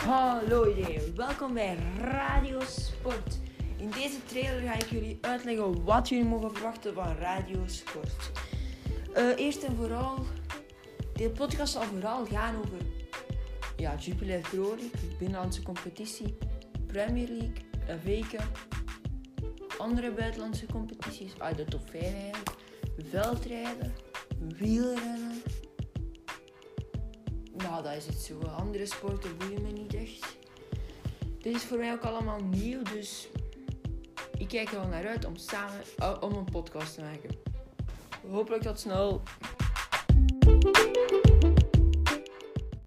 Hallo iedereen, welkom bij Radio Sport. In deze trailer ga ik jullie uitleggen wat jullie mogen verwachten van Radio Sport. Eh, eerst en vooral, deze podcast zal vooral gaan over ja, Jupiler binnenlandse competitie, Premier League, een weken, andere buitenlandse competities, uit de top 5 eigenlijk, veldrijden, wielrennen. Nou, dat is het zo. Andere sporten boeien me niet echt. Dit is voor mij ook allemaal nieuw, dus ik kijk er wel naar uit om samen uh, om een podcast te maken. Hopelijk tot snel.